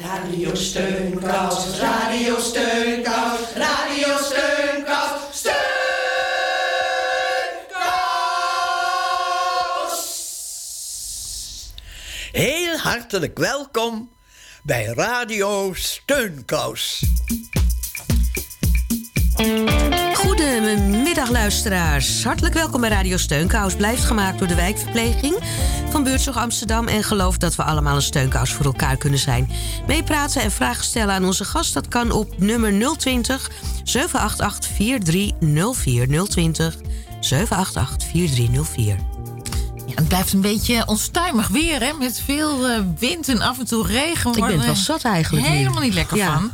Radio Steunkous, Radio Steunkous, Radio Steunkous, Steunkous! Heel hartelijk welkom bij Radio Steunkous. Goedemiddag luisteraars. Hartelijk welkom bij Radio Steunkous. Blijft gemaakt door de wijkverpleging van Buurtzorg Amsterdam... en geloof dat we allemaal een steunkous voor elkaar kunnen zijn. Meepraten en vragen stellen aan onze gast... dat kan op nummer 020 788 4304 020 788 4304. Ja, het blijft een beetje onstuimig weer, hè? Met veel eh, wind en af en toe regen. Ik ben het wel Worden zat eigenlijk nu. Helemaal niet lekker Ja. van.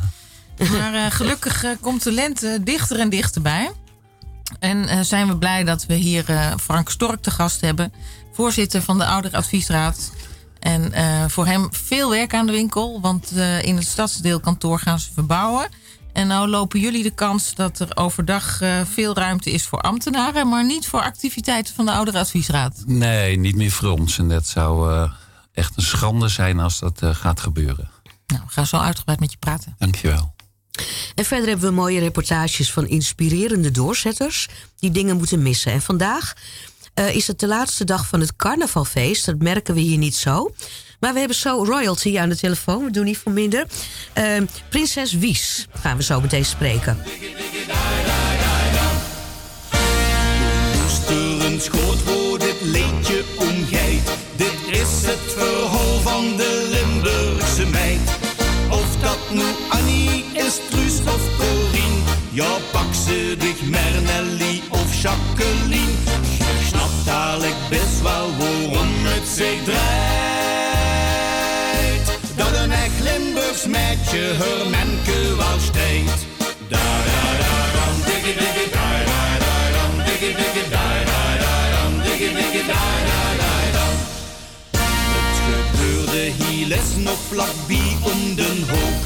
Maar eh, gelukkig eh, komt de lente dichter en dichterbij. En eh, zijn we blij dat we hier eh, Frank Stork te gast hebben. Voorzitter van de Ouderadviesraad. En eh, voor hem veel werk aan de winkel. Want eh, in het stadsdeelkantoor gaan ze verbouwen. En nou lopen jullie de kans dat er overdag eh, veel ruimte is voor ambtenaren. Maar niet voor activiteiten van de Ouderadviesraad. Nee, niet meer voor ons. En dat zou eh, echt een schande zijn als dat gaat gebeuren. Nou, we gaan zo uitgebreid met je praten. Dankjewel. En verder hebben we mooie reportages van inspirerende doorzetters die dingen moeten missen. En vandaag eh, is het de laatste dag van het carnavalfeest. Dat merken we hier niet zo. Maar we hebben zo royalty aan de telefoon. We doen niet voor minder. Eh, Prinses Wies gaan we zo meteen spreken. Schoot voor dit liedje omgeit. Dit is het verhaal van de Haar menke wel steekt. Da da da dam, diggy diggy da da da dam, diggy diggy da da da dam, da da da dam. Het gebeurde hier les nog vlakbij om den hoek.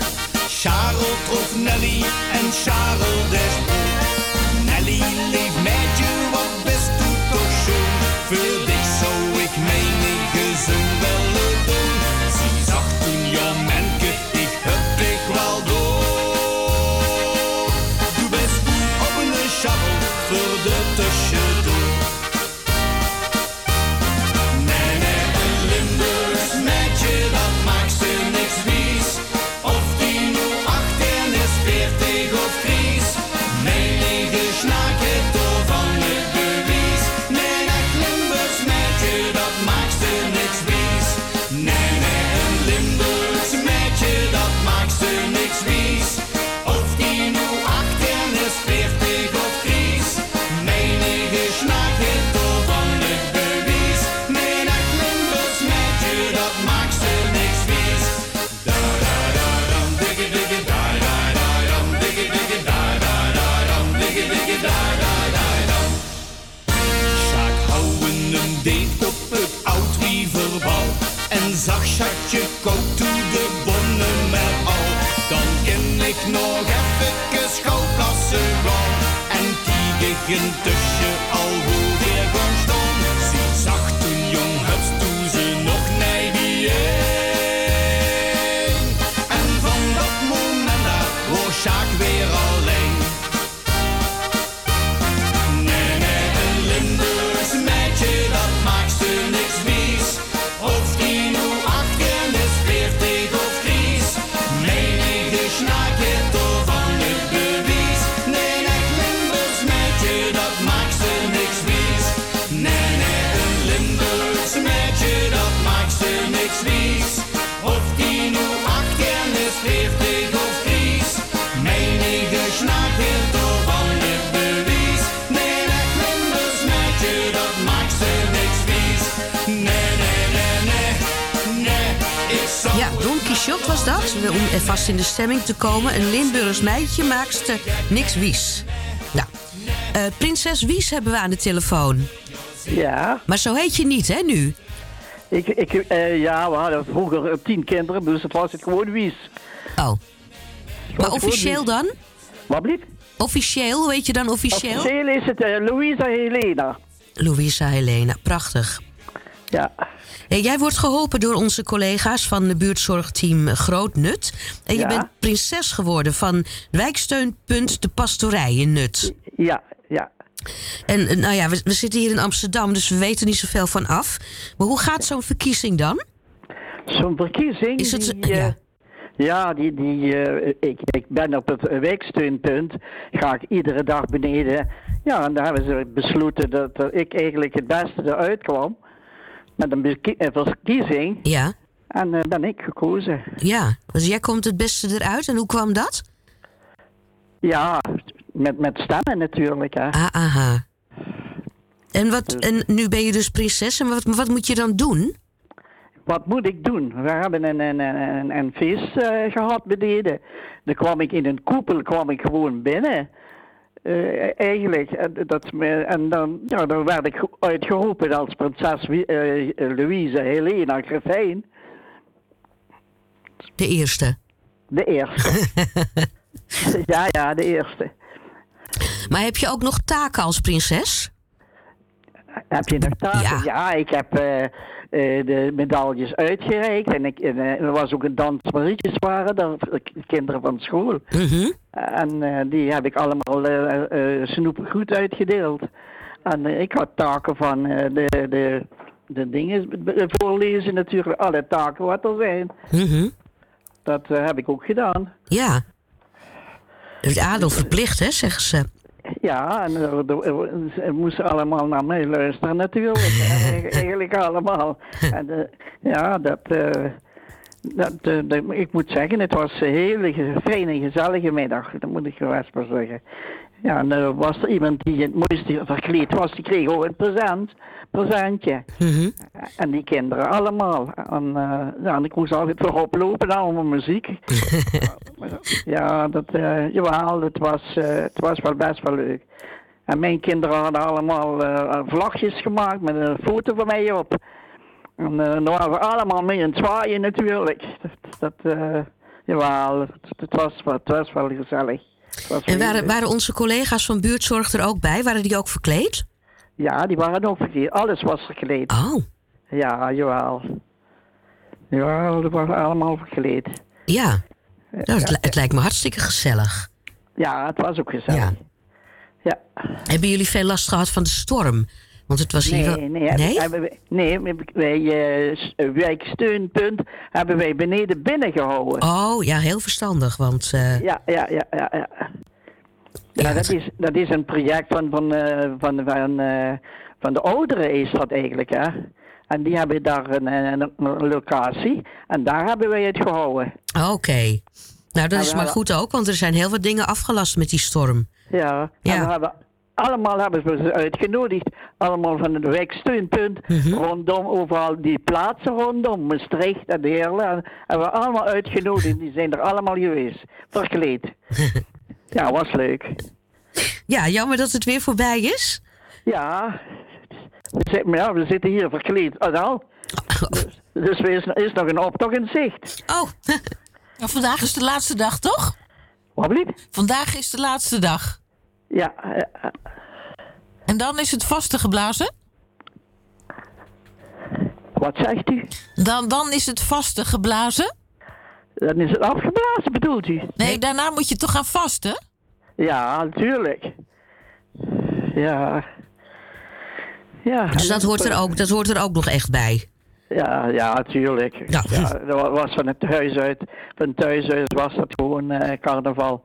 Charles trof Nelly en Charles desboek. Nelly leef meidje, wat best ik nog even schouwplassen gaan en kieken tussen dat. Om er vast in de stemming te komen. Een Limburgs meidje maakt ze niks wies. Nou, eh, prinses Wies hebben we aan de telefoon. Ja, Maar zo heet je niet, hè, nu? ik, ik, eh, ja, we hadden vroeger eh, tien kinderen, dus het was het gewoon Wies. Oh. Maar officieel dan? Wat blieft? Officieel, hoe heet je dan officieel? Officieel is het Louisa Helena. Louisa Helena, prachtig. Ja, jij wordt geholpen door onze collega's van de buurtzorgteam Groot Nut. En je Ja. bent prinses geworden van wijksteunpunt De Pastorij in Nut. ja, ja. En eh, nou ja, we, we zitten hier in Amsterdam, dus we weten niet zoveel van af. Maar hoe gaat zo'n verkiezing dan? Zo'n verkiezing. Is het- die, eh, ja. ja, die, die, eh, ik, ik ben op het wijksteunpunt. Ga ik iedere dag beneden. Ja, en daar hebben ze besloten dat eh, ik eigenlijk het beste eruit kwam. Met een verkiezing. Ja, En eh, ben ik gekozen. ja. Dus jij komt het beste eruit. En hoe kwam dat? Ja, met, met stemmen natuurlijk. Hè. Ah, aha. En, wat, en nu ben je dus prinses. En wat, wat moet je dan doen? Wat moet ik doen? We hebben een, een, een, een feest eh, gehad beneden. Dan kwam ik in een koepel kwam ik gewoon binnen. Eh, eigenlijk. En, dat, me- en dan, ja, dan werd ik ge- uitgeroepen als prinses eh, Louise Helena Greffijn. De eerste. De eerste. ja, ja, de eerste. Maar heb je ook nog taken als prinses? Heb je nog taken? Ja. Ja, ik heb eh, eh, de medailles uitgereikt. En, ik, en, eh, er was ook een dansmarietjes waren, daar, de kinderen van school. Mhm. En eh, die heb ik allemaal eh eh, snoep goed uitgedeeld. En eh, ik had taken van eh, de, de, de dingen voorlezen natuurlijk, alle taken wat er zijn. Mhm. Dat eh, heb ik ook gedaan. Ja. Het adel verplicht, hè, zeggen ze. Ja, en eh, ze moesten allemaal naar mij luisteren natuurlijk. Eigen- Eigenlijk allemaal. En, eh, ja, dat... eh, dat, dat- ik moet zeggen, het was een hele fijne, gezellige middag. Dat moet ik wel eens maar zeggen. Ja, en er was er iemand die het mooiste verkleed was, die kreeg ook een present, presentje. Mhm. En die kinderen allemaal. En, eh, ja, en ik moest altijd voorop lopen, allemaal muziek. ja, dat, eh jawel, het was, eh, het was wel best wel leuk. En mijn kinderen hadden allemaal eh, vlagjes gemaakt met een foto van mij op. En dan waren we allemaal mee aan het zwaaien natuurlijk. Dat, dat eh, jawel, het, het was, wel- het was wel gezellig. En waren, onze collega's van buurtzorg er ook bij? Waren die ook verkleed? Ja, die waren ook verkleed. Alles was verkleed. Oh, Ja, jawel. Ja, die waren allemaal verkleed. ja. Nou, het, li- het lijkt me hartstikke gezellig. Ja, het was ook gezellig. Ja. Ja. Hebben jullie veel last gehad van de storm? Want het was hier Nee, nee, nee? Hebben wij, nee, wij, eh, eh, wijksteunpunt hebben wij beneden binnen gehouden. Oh, ja, heel verstandig, want... eh, Ja, ja, ja, ja. ja. Ja, dat, is, dat is een project van, van, eh, van, van, eh, van de ouderen is dat eigenlijk, hè. En die hebben daar een, een, een locatie en daar hebben wij het gehouden. Oké. Nou, dat is maar goed ook, want er zijn heel wat dingen afgelast met die storm. Ja, Ja. en we hebben, allemaal hebben we ze uitgenodigd. Allemaal van het wijksteunpunt. Mhm. Rondom, overal die plaatsen rondom. Maastricht en Heerlen. En hebben we allemaal uitgenodigd. Die zijn er allemaal geweest. Verkleed. ja, was leuk. Ja, jammer dat het weer voorbij is. Ja. We zitten, ja, we zitten hier verkleed. Ah, nou. Dus er is, is nog een optocht in zicht. Oh, vandaag is de laatste dag, toch? Wat blieft? Vandaag is de laatste dag. Ja, eh, En dan is het vaste geblazen? wat zegt u? Dan, dan is het vaste geblazen? Dan is het afgeblazen, bedoelt u? Nee, daarna moet je toch gaan vasten? Ja, natuurlijk. Ja. Ja. dus dat hoort, er ook, dat hoort er ook nog echt bij. Ja, ja, natuurlijk. Ja. Ja. dat was van het huis uit. Van thuis uit was dat gewoon eh, carnaval.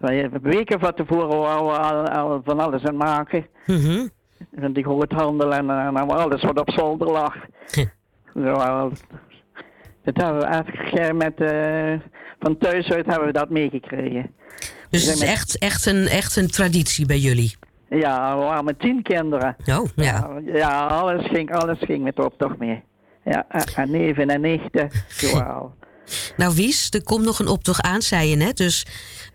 Wij weken van tevoren waren we al, al van alles aan het maken. Mhm. Van die groothandel en, en alles wat op zolder lag. Ja, dat hebben we eigenlijk met, eh, van thuis uit hebben we dat meegekregen. Dus het is echt, echt, een, echt een traditie bij jullie. Ja, we waren met tien kinderen. Oh, ja. Ja, alles ging, alles ging met optocht mee. Ja, en- en neven en nichten. Wauw. Nou, Wies, er komt nog een optocht aan, zei je net. Dus,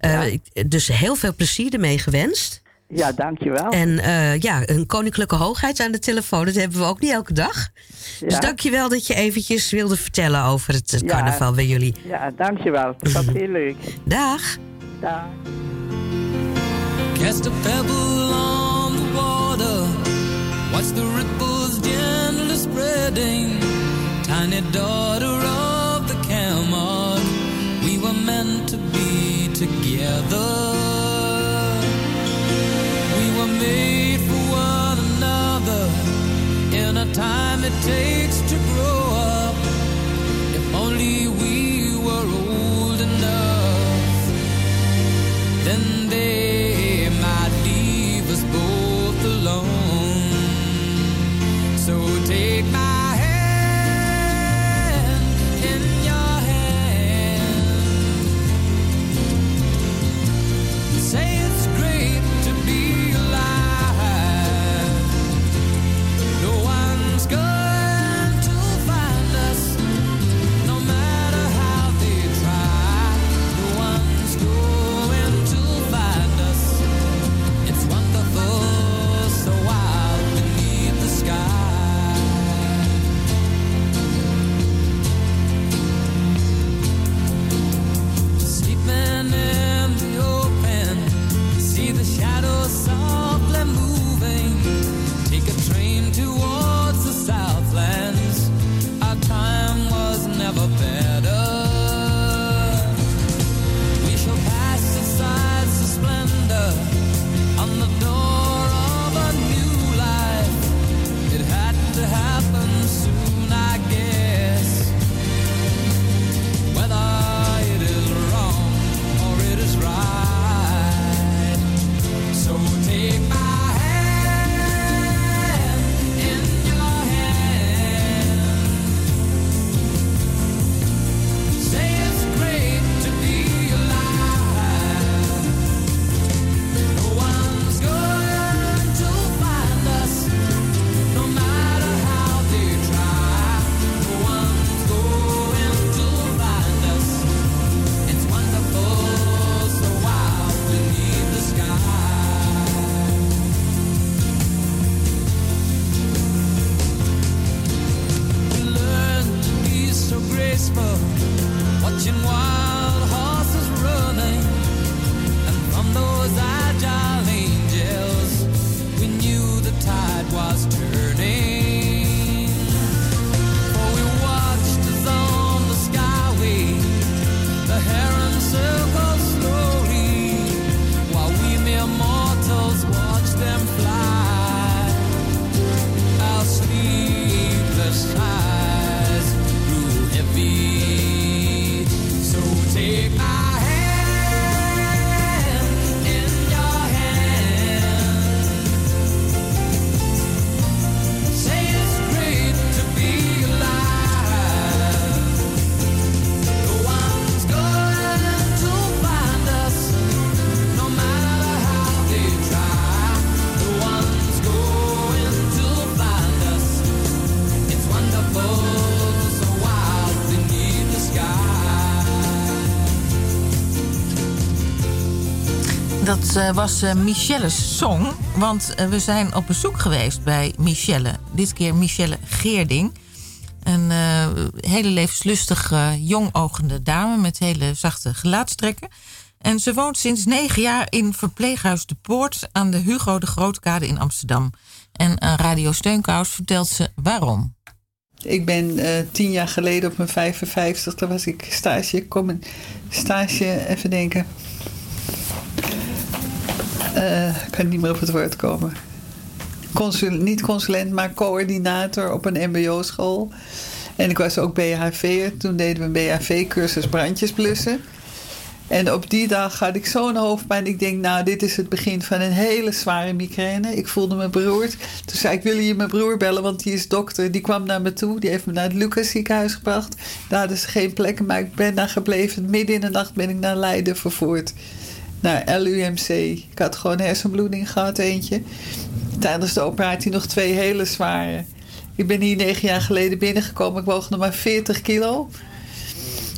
eh, dus heel veel plezier ermee gewenst. Ja, dankjewel. En eh, ja, een koninklijke hoogheid aan de telefoon, dat hebben we ook niet elke dag. Dus dankjewel dat je eventjes wilde vertellen over het eh, Ja. carnaval bij jullie. Ja, dankjewel. Dat was heel leuk. Dag. Dag. Cast a pebble on the water. Watch the ripples gently spreading. Tiny daughter of the Camelot, time it takes to grow up. If only Eh, was eh, Michelle's song. Want eh, we zijn op bezoek geweest bij Michelle. Dit keer Michelle Geerding. Een hele levenslustige, jongogende dame met hele zachte gelaatstrekken. En ze woont sinds negen jaar in verpleeghuis De Poort aan de Hugo de Grootkade in Amsterdam. En Radio Steunkous vertelt ze waarom. Ik ben tien jaar geleden op mijn 55, toen was ik stage. Kom stage, even denken. Eh, ik kan niet meer op het woord komen. Niet consulent, maar coördinator op een MBO-school. En ik was ook BHV'er. Toen deden we een BHV-cursus brandjes blussen. En op die dag had ik zo'n hoofdpijn. Ik denk, nou, dit is het begin van een hele zware migraine. Ik voelde me beroerd. Toen zei ik, wil je mijn broer bellen? Want die is dokter. Die kwam naar me toe. Die heeft me naar het Lucas ziekenhuis gebracht. Daar hadden ze geen plekken, maar ik ben daar gebleven. Midden in de nacht ben ik naar Leiden vervoerd. Naar LUMC. Ik had gewoon hersenbloeding gehad, eentje. Tijdens de operatie nog twee hele zware. Ik ben hier negen jaar geleden binnengekomen. Ik woog nog maar 40 kilo.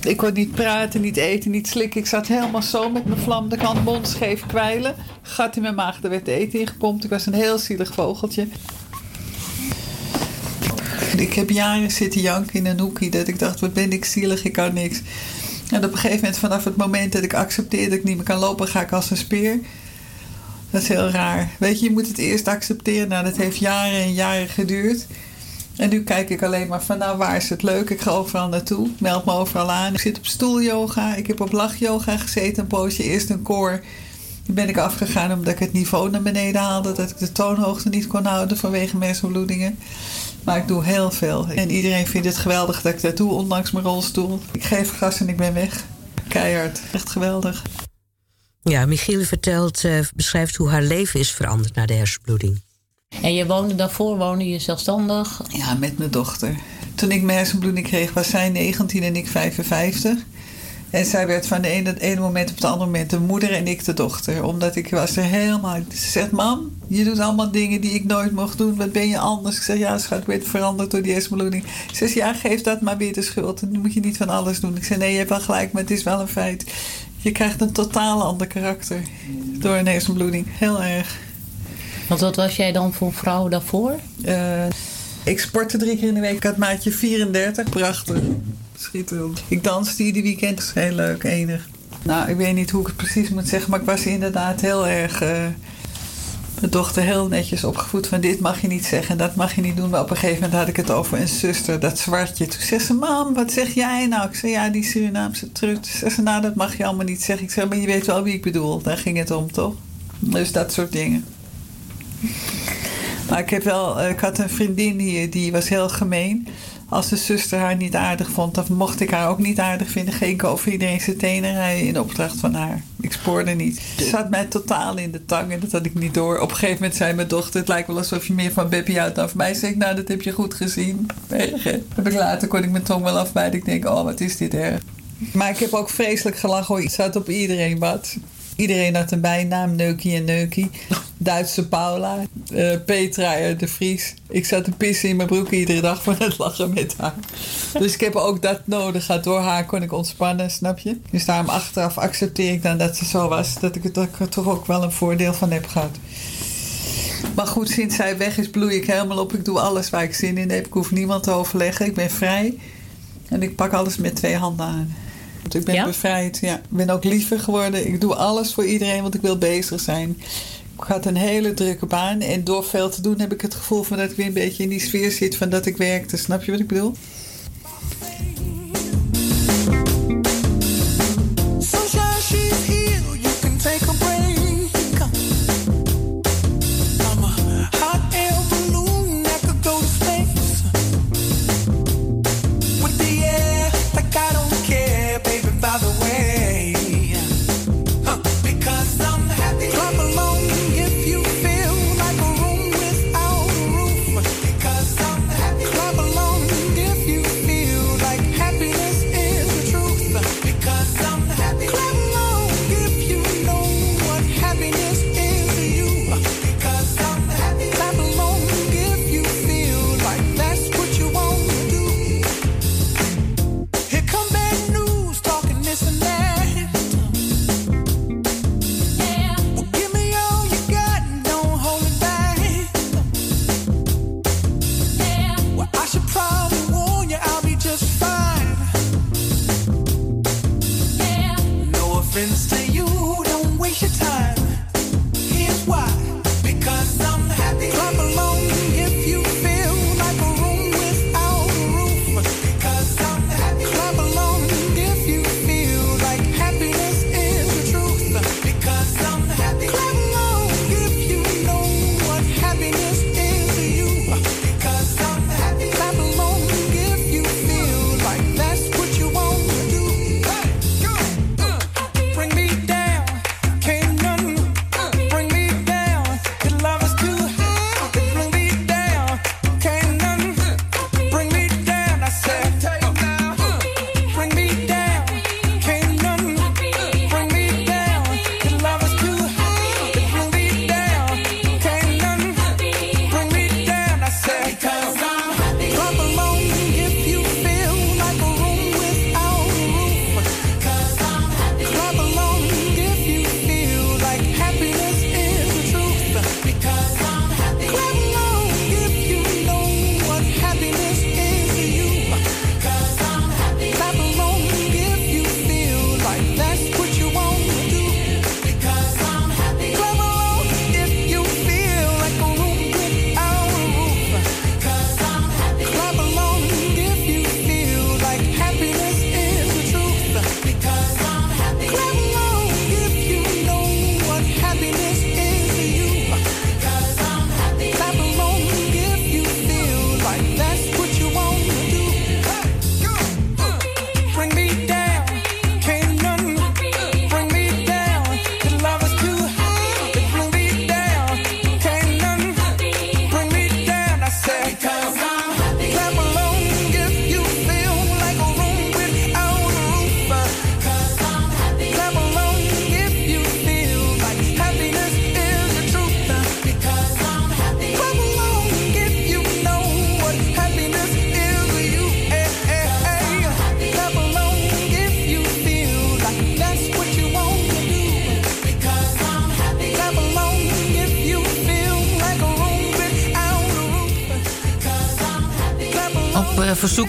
Ik kon niet praten, niet eten, niet slikken. Ik zat helemaal zo met mijn vlam de kant mond scheef kwijlen. Gat in mijn maag, er werd eten ingepompt. Ik was een heel zielig vogeltje. Ik heb jaren zitten janken in een hoekje. Dat ik dacht, wat ben ik zielig, ik kan niks. En op een gegeven moment, vanaf het moment dat ik accepteer dat ik niet meer kan lopen, ga ik als een speer. Dat is heel raar. Weet je, je moet het eerst accepteren. Nou, dat heeft jaren en jaren geduurd. En nu kijk ik alleen maar van, nou, waar is het leuk? Ik ga overal naartoe, meld me overal aan. Ik zit op stoelyoga, ik heb op lachyoga gezeten een poosje. Eerst een koor. Die ben ik afgegaan omdat ik het niveau naar beneden haalde. Dat ik de toonhoogte niet kon houden vanwege hersenbloedingen. Maar ik doe heel veel. En iedereen vindt het geweldig dat ik dat doe, ondanks mijn rolstoel. Ik geef gas en ik ben weg. Keihard. Echt geweldig. Ja, Michiel vertelt, eh, beschrijft hoe haar leven is veranderd na de hersenbloeding. En je woonde daarvoor, woonde je zelfstandig? Ja, met mijn dochter. Toen ik mijn hersenbloeding kreeg, was zij 19 en ik 55. En zij werd van de ene, het ene moment op het andere moment de moeder en ik de dochter. Omdat ik was er helemaal... Ze zegt, mam, je doet allemaal dingen die ik nooit mocht doen. Wat ben je anders? Ik zeg, ja schat, ik ben veranderd door die hersenbloeding. Ze zegt, ja, geef dat maar weer de schuld. Dan moet je niet van alles doen. Ik zeg, nee, je hebt wel gelijk, maar het is wel een feit. Je krijgt een totaal ander karakter door een hersenbloeding. Heel erg. Want wat was jij dan voor vrouw daarvoor? Eh, ik sportte drie keer in de week. Ik had maatje 34. Prachtig. Schitterend. Ik danste ieder weekend. Dat is heel leuk, enig. Nou, ik weet niet hoe ik het precies moet zeggen, maar ik was inderdaad heel erg. eh, mijn dochter heel netjes opgevoed van dit mag je niet zeggen en dat mag je niet doen. Maar op een gegeven moment had ik het over een zuster, dat zwartje. Toen zegt ze, mam, wat zeg jij nou? Ik zei, ja, die Surinaamse trut. Ze, nou, dat mag je allemaal niet zeggen. Ik zeg, maar je weet wel wie ik bedoel. Daar ging het om, toch? Dus dat soort dingen. Maar ik heb wel, eh, ik had een vriendin hier die was heel gemeen. Als de zuster haar niet aardig vond, dan mocht ik haar ook niet aardig vinden. Ging ik over iedereen zijn tenen rijden in opdracht van haar. Ik spoorde niet. Ze zat mij totaal in de tang en dat had ik niet door. Op een gegeven moment zei mijn dochter: Het lijkt wel alsof je meer van Beppie houdt dan van mij. Zeg ik, nou, dat heb je goed gezien. Erg? Heb ik later kon ik mijn tong wel afbijten. Ik denk: Oh, wat is dit erg. Maar ik heb ook vreselijk gelachen hoor. Het zat op iedereen wat. Iedereen had een bijnaam, Neukie en Neukie. Duitse Paula, eh, Petra eh, de Vries. Ik zat te pissen in mijn broek iedere dag van het lachen met haar. Dus ik heb ook dat nodig gehad. Door haar kon ik ontspannen, snap je? Dus daarom achteraf accepteer ik dan dat ze zo was. Dat ik, dat ik er toch ook wel een voordeel van heb gehad. Maar goed, sinds zij weg is, bloei ik helemaal op. Ik doe alles waar ik zin in heb. Ik hoef niemand te overleggen. Ik ben vrij. En ik pak alles met twee handen aan. Want ik ben Ja? bevrijd. Ja. Ik ben ook liever geworden. Ik doe alles voor iedereen, want ik wil bezig zijn. Ik had een hele drukke baan. En door veel te doen heb ik het gevoel van dat ik weer een beetje in die sfeer zit van dat ik werkte. Snap je wat ik bedoel?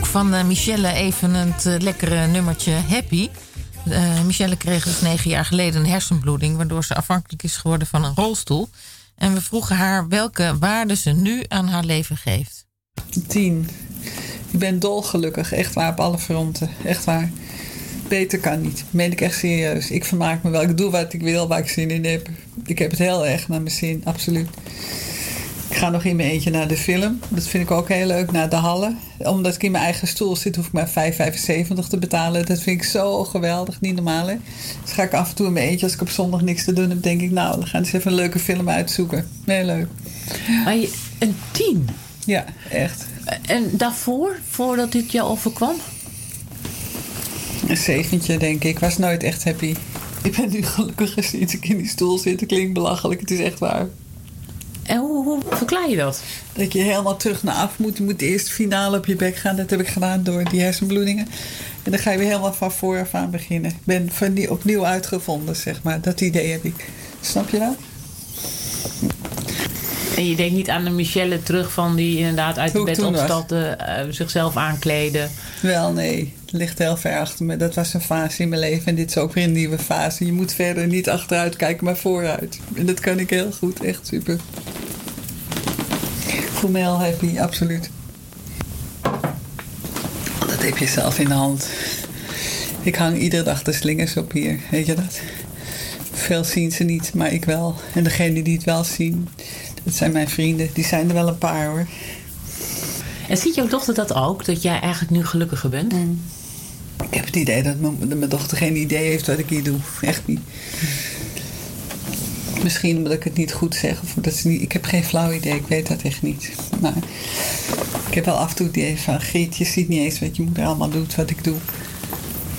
Van eh, Michelle even het eh, lekkere nummertje Happy. Eh, Michelle kreeg dus negen jaar geleden een hersenbloeding... waardoor ze afhankelijk is geworden van een rolstoel. En we vroegen haar welke waarde ze nu aan haar leven geeft. Tien. Ik ben dolgelukkig, echt waar, op alle fronten. Echt waar. Beter kan niet. Meen ik echt serieus. Ik vermaak me wel. Ik doe wat ik wil, waar ik zin in heb. Ik heb het heel erg naar mijn zin, absoluut. Ik ga nog in mijn eentje naar de film. Dat vind ik ook heel leuk, naar de Hallen. Omdat ik in mijn eigen stoel zit, hoef ik maar 5,75 te betalen. Dat vind ik zo geweldig, niet normaal. Hè? Dus ga ik af en toe in mijn eentje, als ik op zondag niks te doen heb, denk ik, nou, dan gaan we eens even een leuke film uitzoeken. Heel leuk. Maar je- een tien? Ja, echt. En daarvoor, voordat dit jou overkwam? Een zeventje, denk ik. Ik was nooit echt happy. Ik ben nu gelukkiger sinds ik in die stoel zit. Het klinkt belachelijk, het is echt waar. En hoe, hoe verklaar je dat? Dat je helemaal terug naar af moet. Je moet eerst finaal op je bek gaan. Dat heb ik gedaan door die hersenbloedingen. En dan ga je weer helemaal van vooraf aan beginnen. Ik ben van die opnieuw uitgevonden, zeg maar. Dat idee heb ik. Snap je dat? En je denkt niet aan de Michelle terug van die inderdaad uit de bed opstapte, eh, zichzelf aankleden. Wel, nee. Het ligt heel ver achter me. Dat was een fase in mijn leven. En dit is ook weer een nieuwe fase. Je moet verder niet achteruit kijken, maar vooruit. En dat kan ik heel goed. Echt super. Ik voel me heel happy, absoluut. Dat heb je zelf in de hand. Ik hang iedere dag de slingers op hier. Weet je dat? Veel zien ze niet, maar ik wel. En degenen die het wel zien, dat zijn mijn vrienden. Die zijn er wel een paar hoor. En ziet jouw dochter dat ook, dat jij eigenlijk nu gelukkiger bent? Ik heb het idee dat mijn, dochter geen idee heeft wat ik hier doe. Echt niet. Misschien omdat ik het niet goed zeg. Of dat ze niet, ik heb geen flauw idee. Ik weet dat echt niet. Maar ik heb wel af en toe het idee van... Geet, je ziet niet eens wat je moeder allemaal doet, wat ik doe.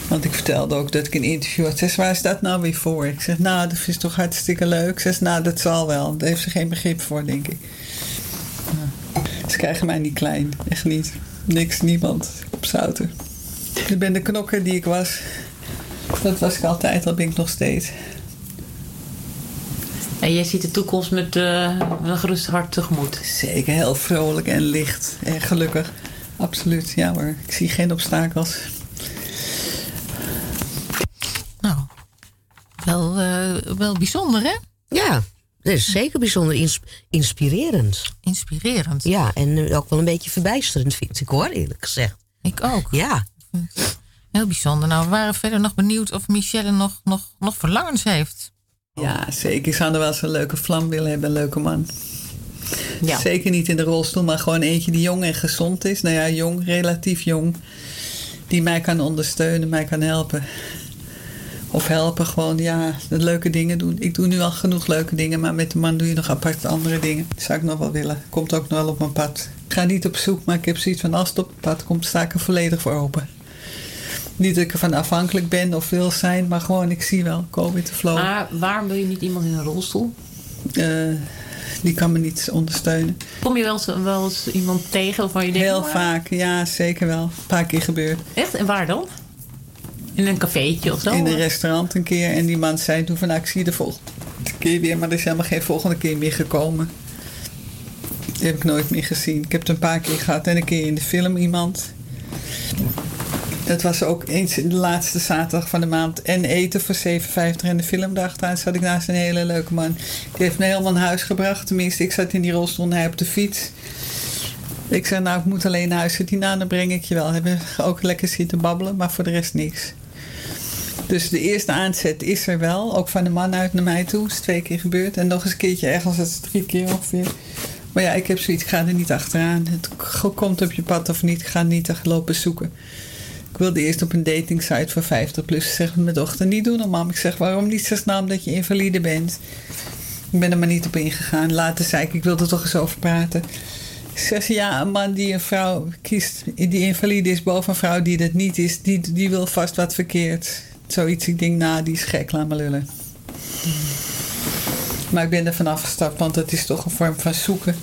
Want ik vertelde ook dat ik een interview had. Ze zegt, waar is dat nou weer voor? Ik zeg, nou, dat is toch hartstikke leuk. Ze zegt, nou, dat zal wel. Daar heeft ze geen begrip voor, denk ik. Ze krijgen mij niet klein. Echt niet. Niks, niemand. Op zouten. Ik ben de knokker die ik was. Dat was ik altijd, dat ben ik nog steeds. En jij ziet de toekomst met eh, een gerust hart tegemoet. Zeker, heel vrolijk en licht en gelukkig. Absoluut, ja hoor. Ik zie geen obstakels. Nou, wel, eh, wel bijzonder hè? Ja, dat is zeker bijzonder ins- inspirerend. Inspirerend. Ja, en ook wel een beetje verbijsterend vind ik hoor, eerlijk gezegd. Ik ook. Ja. Heel bijzonder. Nou, we waren verder nog benieuwd of Michelle nog, nog, nog verlangens heeft. Ja, zeker. Ik zou er wel eens een leuke vlam willen hebben, een leuke man. Ja. Zeker niet in de rolstoel, maar gewoon eentje die jong en gezond is. Nou ja, jong, relatief jong. Die mij kan ondersteunen, mij kan helpen. Of helpen gewoon, ja, de leuke dingen doen. Ik doe nu al genoeg leuke dingen, maar met de man doe je nog apart andere dingen. Dat zou ik nog wel willen. Komt ook nog wel op mijn pad. Ik ga niet op zoek, maar ik heb zoiets van als het op mijn pad komt, sta ik er volledig voor open. Niet dat ik ervan afhankelijk ben of wil zijn, maar gewoon ik zie wel, with the flow. Maar waarom wil je niet iemand in een rolstoel? Eh, die kan me niet ondersteunen. Kom je wel eens, wel eens iemand tegen waarvan je denkt... Heel "Oh, vaak, ja, zeker wel. Een paar keer gebeurd. Echt? En waar dan? In een cafeetje of zo? In een restaurant een keer. En die man zei toen van, nou, ik zie je de volgende keer weer. Maar er is helemaal geen volgende keer meer gekomen. Die heb ik nooit meer gezien. Ik heb het een paar keer gehad. En een keer in de film iemand. Dat was ook eens de laatste zaterdag van de maand. En eten voor 7,50 en de film daarachteraan zat ik naast een hele leuke man. Die heeft me helemaal naar huis gebracht. Tenminste, ik zat in die rolstoel hij op de fiets. Ik zei, nou, ik moet alleen naar huis. Die nou, dan breng ik je wel. Hebben ook lekker zitten babbelen, maar voor de rest niks. Dus de eerste aanzet is er wel. Ook van de man uit naar mij toe. is twee keer gebeurd. En nog eens een keertje ergens. Dat is drie keer ongeveer. Maar ja, ik heb zoiets. Ga er niet achteraan. Het komt op je pad of niet. Ga niet lopen zoeken. Wilde eerst op een dating site voor 50 plus. Zeg mijn dochter, niet doen dan mam. Ik zeg, waarom niet? Ze snel omdat je invalide bent. Ik ben er maar niet op ingegaan. Later zei ik, ik wilde er toch eens over praten. Zegt ze, ja, een man die een vrouw kiest, die invalide is boven een vrouw die dat niet is, die, die wil vast wat verkeerd. Zoiets, ik denk, nou, die is gek, laat maar lullen. Maar ik ben er vanaf gestapt, want het is toch een vorm van zoeken.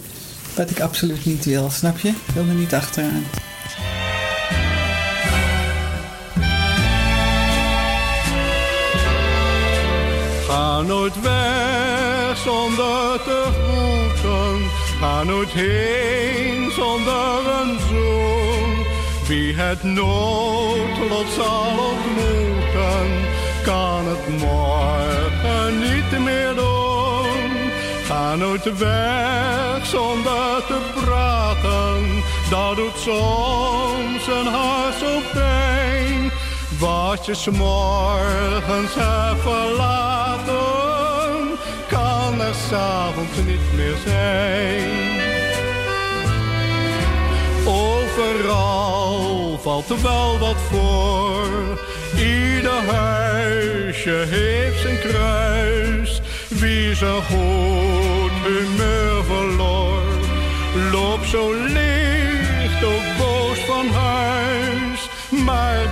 Wat ik absoluut niet wil, snap je? Ik wil er niet achteraan. Ga nooit weg zonder te groeten. Ga nooit heen zonder een zoen. Wie het noodlot zal ontmoeten, kan het morgen niet meer doen. Ga nooit weg zonder te praten, dat doet soms een hart zo pijn. Wat je 's morgens hebt verlaten, kan er s'avonds niet meer zijn. Overal valt er wel wat voor. Ieder huisje heeft zijn kruis. Wie zijn goed humeur verloor, loopt zo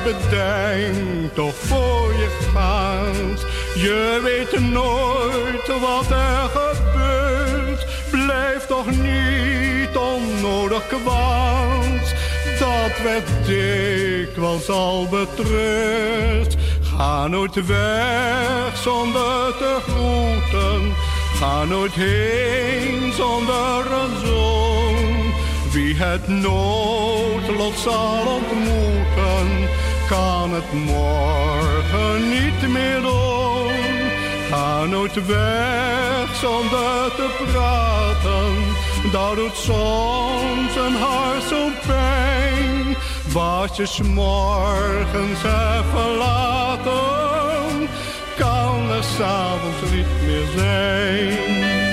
bedenk toch voor je gaat, je weet nooit wat er gebeurt. Blijf toch niet onnodig kwaad, dat werd dikwijls al betreurd. Ga nooit weg zonder te groeten, ga nooit heen zonder een zoen. Wie het noodlot zal ontmoeten, kan het morgen niet meer doen. Ga nooit weg zonder te praten, dat doet soms een hart zo pijn. Wat je morgens hebt verlaten, kan er s'avonds niet meer zijn.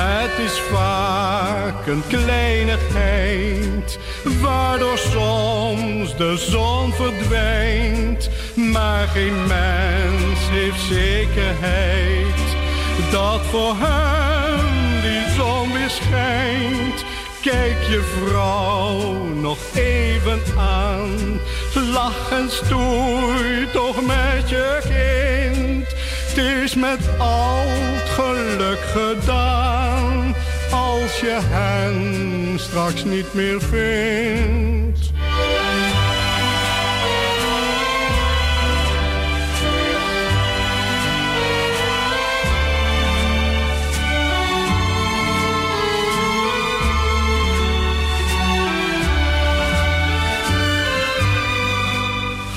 Het is vaak een kleinigheid, waardoor soms de zon verdwijnt. Maar geen mens heeft zekerheid dat voor hem die zon weer schijnt. Kijk je vrouw nog even aan, lach en stoei toch met je kind. Is met al het geluk gedaan, als je hen straks niet meer vindt.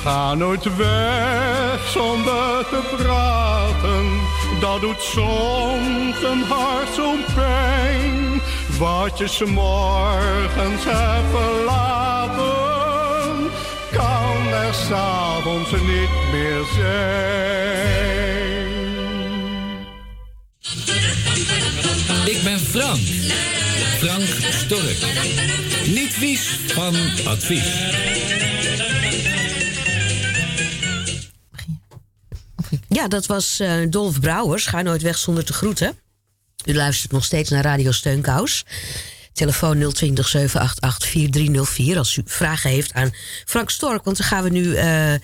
Ga nooit weg zonder te praten, dat doet soms een hart zo'n pijn. Wat je 's morgens hebt verlaten, kan er s'avonds niet meer zijn. Ik ben Frank. Frank Stork. Niet vies van advies. Ja, dat was eh, Dolf Brouwers. Ga nooit weg zonder te groeten. U luistert nog steeds naar Radio Steunkous. Telefoon 020 788 4304 als u vragen heeft aan Frank Stork. Want daar gaan we nu eh, eh,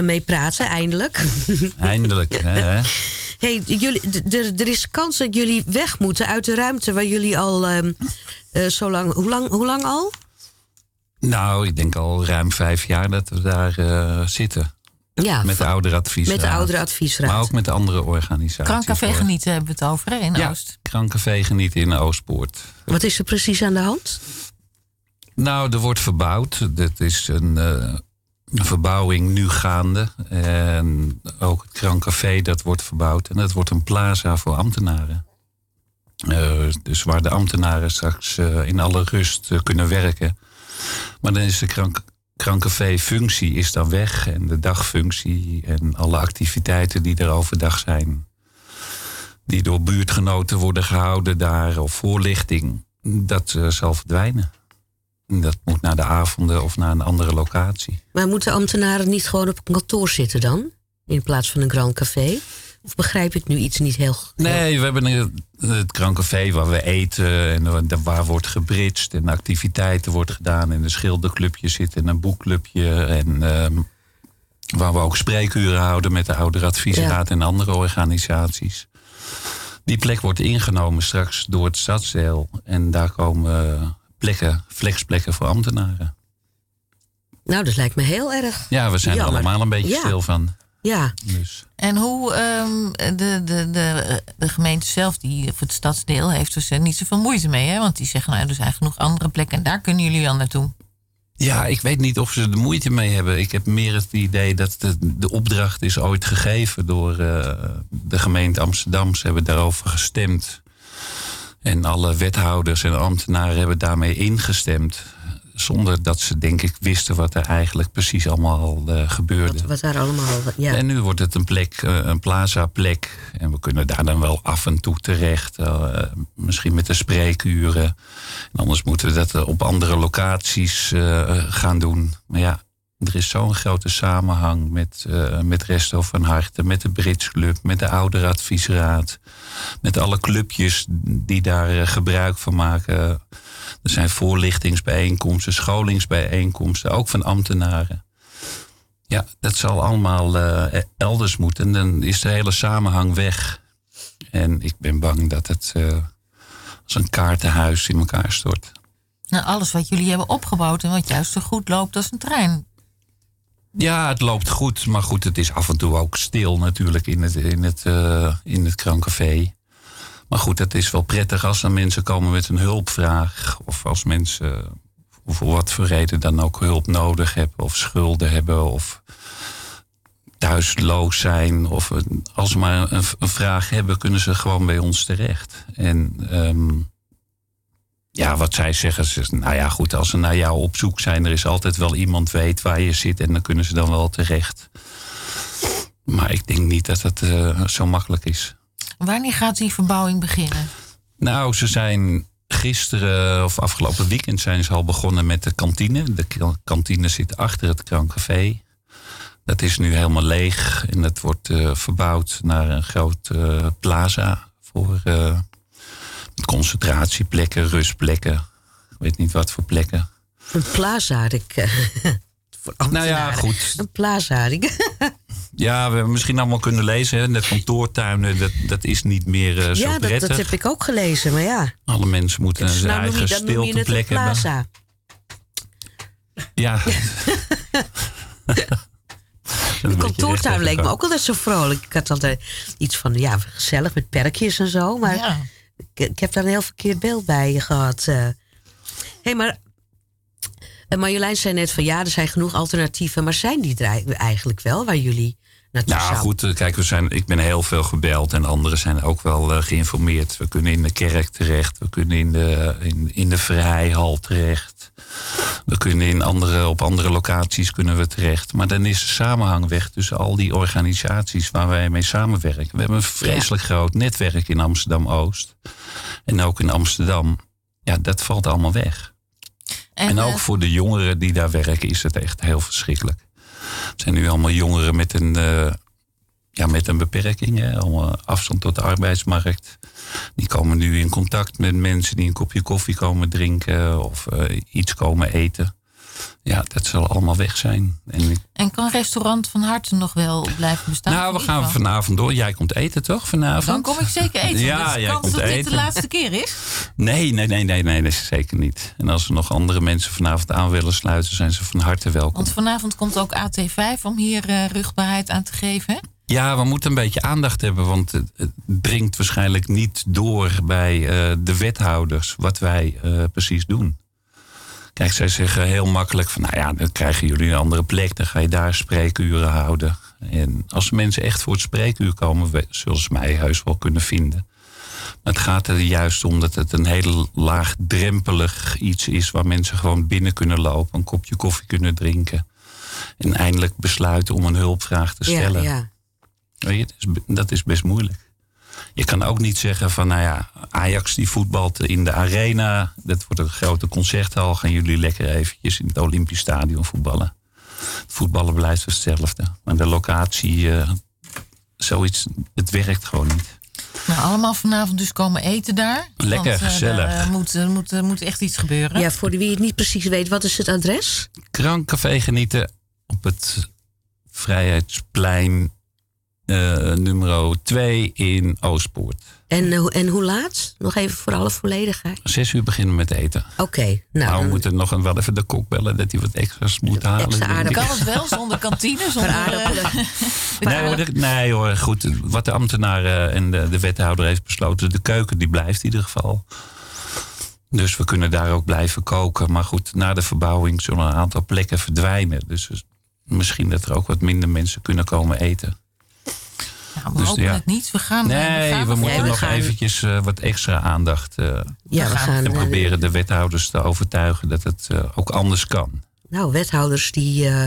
mee praten, eindelijk. Eindelijk. hè? hey, jullie, er is kans dat jullie weg moeten uit de ruimte waar jullie al ehm, eh, zo lang... Hoe, lang... hoe lang al? Nou, ik denk al ruim vijf jaar dat we daar zitten. Ja, met de ouderadviesraad. met de ouderadviesraad. Maar ook met de andere organisaties. Krancafé hoor. genieten hebben we het over hè, in Ja, Oost. Krancafé genieten in Oostpoort. Wat is er precies aan de hand? Nou, er wordt verbouwd. Dit is een, eh, een verbouwing nu gaande. En ook het Krancafé dat wordt verbouwd. En dat wordt een plaza voor ambtenaren. Eh, dus waar de ambtenaren straks eh, in alle rust eh, kunnen werken. Maar dan is de krank, Krancafé-functie is dan weg. En de dagfunctie en alle activiteiten die er overdag zijn. Die door buurtgenoten worden gehouden daar. Of voorlichting. Dat eh, zal verdwijnen. Dat moet naar de avonden of naar een andere locatie. Maar moeten ambtenaren niet gewoon op kantoor zitten dan? In plaats van een Grand Café? Of begrijp ik nu iets niet heel... Nee, we hebben een- het krancafé waar we eten en wa- waar wordt gebridged en activiteiten wordt gedaan. En een schilderclubje zit en een boekclubje. En ehm, waar we ook spreekuren houden met de ouderadviesraad en andere organisaties. Die plek wordt ingenomen straks door het stadsdeel. En daar komen plekken, flexplekken voor ambtenaren. Nou, dat lijkt me heel erg. Ja, we zijn er allemaal een beetje Ja. stil van. Ja. Dus. En hoe ehm, de, de, de, de gemeente zelf, die, of het stadsdeel, heeft dus er niet zoveel moeite mee. Hè? Want die zeggen, nou, er zijn genoeg andere plekken en daar kunnen jullie al naartoe. Ja, ik weet niet of ze er moeite mee hebben. Ik heb meer het idee dat de, de opdracht is ooit gegeven door eh, de gemeente Amsterdam. Ze hebben daarover gestemd. En alle wethouders en ambtenaren hebben daarmee ingestemd. Zonder dat ze, denk ik, wisten wat er eigenlijk precies allemaal eh, gebeurde. Wat daar allemaal... Ja. En nu wordt het een plek, eh, een plaza-plek. En we kunnen daar dan wel af en toe terecht. eh, misschien met de spreekuren. En anders moeten we dat op andere locaties gaan doen. Maar ja, er is zo'n grote samenhang met, eh met Resto van Harten, met de Brits Club, met de Ouderadviesraad. Met alle clubjes die daar eh, gebruik van maken. Er zijn voorlichtingsbijeenkomsten, scholingsbijeenkomsten, ook van ambtenaren. Ja, dat zal allemaal eh, elders moeten. En dan is de hele samenhang weg. En ik ben bang dat het als een kaartenhuis in elkaar stort. Nou, alles wat jullie hebben opgebouwd en wat juist zo goed loopt als een trein. Ja, het loopt goed. Maar goed, het is af en toe ook stil natuurlijk in het, in het, eh, in het krancafé. Maar goed, het is wel prettig als er mensen komen met een hulpvraag. Of als mensen eh, voor wat voor reden dan ook hulp nodig hebben. Of schulden hebben. Of thuisloos zijn. Of als ze maar een, een vraag hebben, kunnen ze gewoon bij ons terecht. En ehm, ja, wat zij zeggen, ze, nou ja, goed, als ze naar jou op zoek zijn, er is altijd wel iemand weet waar je zit en dan kunnen ze dan wel terecht. Maar ik denk niet dat het eh, zo makkelijk is. Wanneer gaat die verbouwing beginnen? Nou, ze zijn gisteren of afgelopen weekend zijn ze al begonnen met de kantine. De kantine zit achter het krankcafé. Dat is nu helemaal leeg en dat wordt eh, verbouwd naar een groot eh, plaza voor concentratieplekken, rustplekken. Ik weet niet wat voor plekken. Een plaza. Ik, eh, voor Nou ja, goed. Een plaza. Ik, Ja, we hebben misschien allemaal kunnen lezen. Hè? De kantoortuinen, dat, dat is niet meer eh, zo ja, dat, prettig. dat heb ik ook gelezen. Maar ja, Alle mensen moeten dus een nou noem eigen je, dan noem je het een stilteplek hebben. plaza. Ja. De kantoortuin leek me ook altijd zo vrolijk. Ik had altijd iets van, ja, gezellig met perkjes en zo. Maar Ja. Ik, heb daar een heel verkeerd beeld bij gehad. Hé, hey, maar eh, Marjolein zei net van, ja, er zijn genoeg alternatieven. Maar zijn die er eigenlijk wel waar jullie Nou goed, eh, kijk, we zijn, ik ben heel veel gebeld en anderen zijn ook wel eh, geïnformeerd. We kunnen in de kerk terecht, we kunnen in de, in, in de vrijhal terecht. We kunnen in andere, op andere locaties kunnen we terecht. Maar dan is de samenhang weg tussen al die organisaties waar wij mee samenwerken. We hebben een vreselijk groot netwerk in Amsterdam-Oost. En ook in Amsterdam. Ja, dat valt allemaal weg. En, ook eh, voor de jongeren die daar werken is het echt heel verschrikkelijk. Het zijn nu allemaal jongeren met een, eh, ja, met een beperking. Hè? Allemaal afstand tot de arbeidsmarkt. Die komen nu in contact met mensen die een kopje koffie komen drinken of eh, iets komen eten. Ja, dat zal allemaal weg zijn. En ik- En kan restaurant van harte nog wel blijven bestaan? nou, we gaan vanavond door. Jij komt eten toch vanavond? Dan kom ik zeker eten. Ja, dus jij komt dat dit eten. de laatste keer is. Nee, nee, nee, nee, nee, dat is zeker niet. En als er nog andere mensen vanavond aan willen sluiten, zijn ze van harte welkom. Want vanavond komt ook AT5 om hier rugbaarheid aan te geven. hè? Ja, we moeten een beetje aandacht hebben, want het, het dringt waarschijnlijk niet door bij eh, de wethouders wat wij eh, precies doen. Kijk, zij zeggen heel makkelijk van, nou ja, dan krijgen jullie een andere plek, dan ga je daar spreekuren houden. En als mensen echt voor het spreekuur komen, zullen ze mij heus wel kunnen vinden. Maar het gaat er juist om dat het een heel laagdrempelig iets is waar mensen gewoon binnen kunnen lopen, een kopje koffie kunnen drinken. En eindelijk besluiten om een hulpvraag te stellen. ja. Weet je, dat is best moeilijk. Je kan ook niet zeggen van, nou ja, Ajax die voetbalt in de arena. Dat wordt een grote concerthal. Gaan jullie lekker eventjes in het Olympisch Stadion voetballen. Het voetballen blijft hetzelfde. Maar de locatie, eh, zoiets, het werkt gewoon niet. Nou, allemaal vanavond dus komen eten daar. Lekker, Want, eh, gezellig. Er moet, er moet, er moet echt iets gebeuren. Ja, voor wie het niet precies weet, wat is het adres? Krankcafé genieten op het Vrijheidsplein eh, nummer 2 in Oostpoort. En, eh, hoe- en hoe laat? Nog even voor alle volledigheid. Zes uur beginnen we met eten. Oké, nou. Nou, we dan- moeten nog een, wel even de kok bellen dat hij wat extra's moet halen. Extra aardappelen. Kan het wel zonder kantine? Zonder, aardappelen. eh, Nee hoor, nee hoor, goed. Wat de ambtenaar en de, de wethouder heeft besloten, de keuken die blijft in ieder geval. Dus we kunnen daar ook blijven koken. Maar goed, na de verbouwing zullen een aantal plekken verdwijnen. Dus misschien dat er ook wat minder mensen kunnen komen eten. Nou, we Dus hopen ja. het niet. We gaan, Nee, gaan we moeten we nog gaan- eventjes eh, wat extra aandacht. eh, Ja, we gaan, en eh, proberen de wethouders te overtuigen dat het eh, ook anders kan. Nou, wethouders die eh,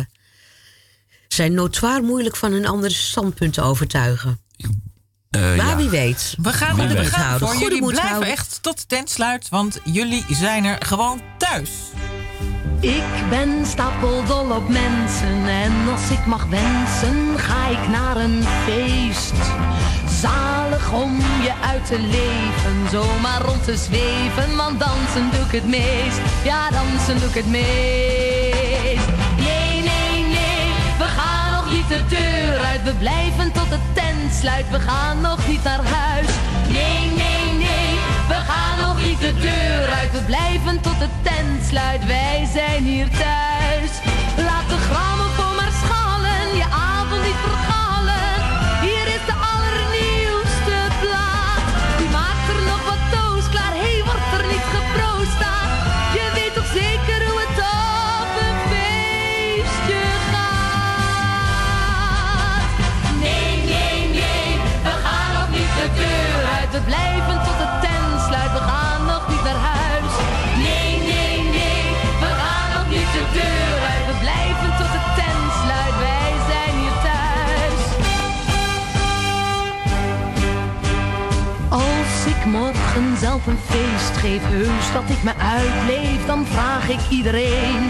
zijn notoir moeilijk van hun andere standpunt te overtuigen. Eh, maar ja. wie weet. We gaan, Wie we weet. gaan voor jullie blijven houden. echt tot de tent sluit, want jullie zijn er gewoon thuis. Ik ben stapeldol op mensen en als ik mag wensen, ga ik naar een feest. Zalig om je uit te leven, zomaar rond te zweven, want dansen doe ik het meest. Ja, dansen doe ik het meest. Nee, nee, nee, we gaan nog niet de deur uit, we blijven tot de tent sluit, we gaan nog niet naar huis. De deur uit, we blijven tot de tent sluit, wij zijn hier thuis. Zelf een feest geef, heus dat ik me uitleef, dan vraag ik iedereen.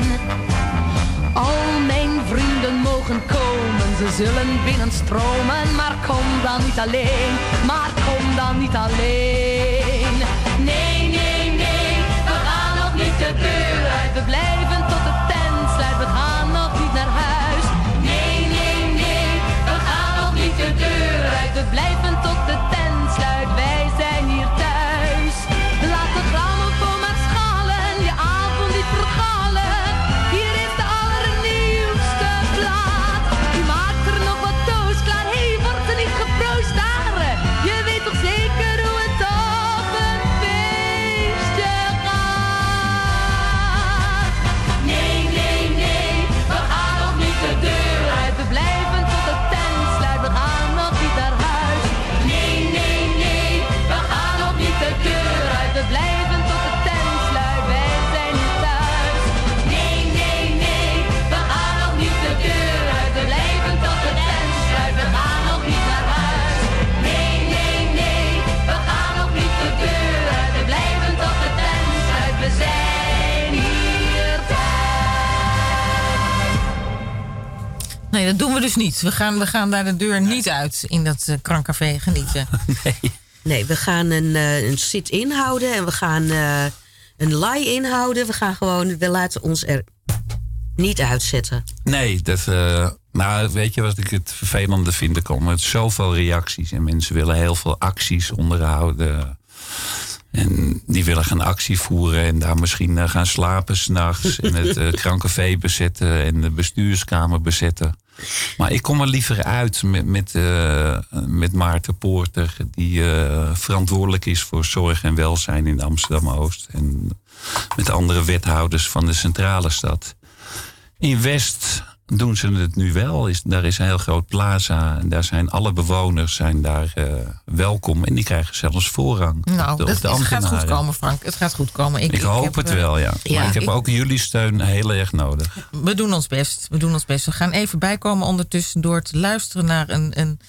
Al mijn vrienden mogen komen, ze zullen binnenstromen, maar kom dan niet alleen, maar kom dan niet alleen. Nee, nee, nee, we gaan nog niet de deur uit, we blijven tot de tent sluit, we gaan nog niet naar huis. Nee, nee, nee, we gaan nog niet de deur uit, we blijven tot de tent Nee, dat doen we dus niet. We gaan, we gaan daar de deur niet uit in dat uh, krankcafé genieten. Nee, we gaan een, eh, een sit-in houden en we gaan eh, een lie inhouden. We gaan gewoon, we laten ons er niet uitzetten. Nee, dat, eh, nou, weet je wat ik het vervelende vind? Er komen zoveel reacties en mensen willen heel veel acties onderhouden. En die willen gaan actie voeren en daar misschien gaan slapen s'nachts. en het uh, bezetten en de bestuurskamer bezetten. Maar ik kom er liever uit met, met, uh, met Maarten Poorter, die uh, verantwoordelijk is voor zorg en welzijn in Amsterdam-Oost. En met andere wethouders van de centrale stad. In West doen ze het nu wel. Is, daar is een heel groot plaza. En daar zijn alle bewoners zijn daar uh, welkom. En die krijgen zelfs voorrang. Nou, op de, dat, op de het gaat goed komen, Frank. Het gaat goed komen. Ik, ik hoop heb, het wel, ja. ja maar ik heb ik, ook jullie steun heel erg nodig. We doen ons best. We doen ons best. We gaan even bijkomen ondertussen door te luisteren naar een, een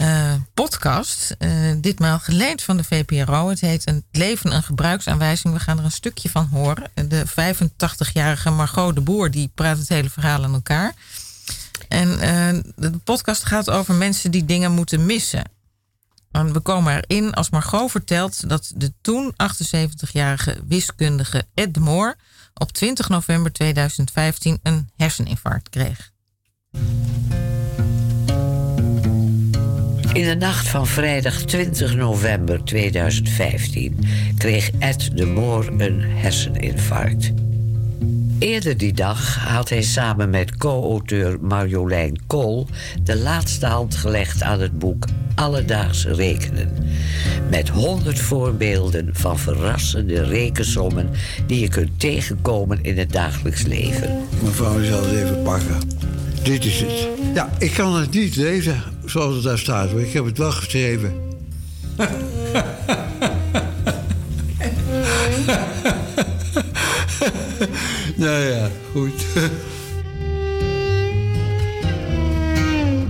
uh, podcast. Uh, ditmaal geleend van de VPRO. Het heet Een leven een gebruiksaanwijzing. We gaan er een stukje van horen. De 85-jarige Margot de Boer die praat het hele verhaal aan elkaar. En uh, de podcast gaat over mensen die dingen moeten missen. En we komen erin als Margot vertelt dat de toen 78-jarige wiskundige Ed de Moor op 20 november 2015 een herseninfarct kreeg. In de nacht van vrijdag 20 november 2015 kreeg Ed de Moor een herseninfarct. Eerder die dag had hij samen met co-auteur Marjolein Kool de laatste hand gelegd aan het boek Alledaags Rekenen. Met honderd voorbeelden van verrassende rekensommen die je kunt tegenkomen in het dagelijks leven. Mevrouw, zal het even pakken. Dit is het. Ja, ik kan het niet lezen zoals het daar staat, maar ik heb het wel geschreven. nou ja, goed.